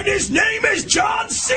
and his name is John C.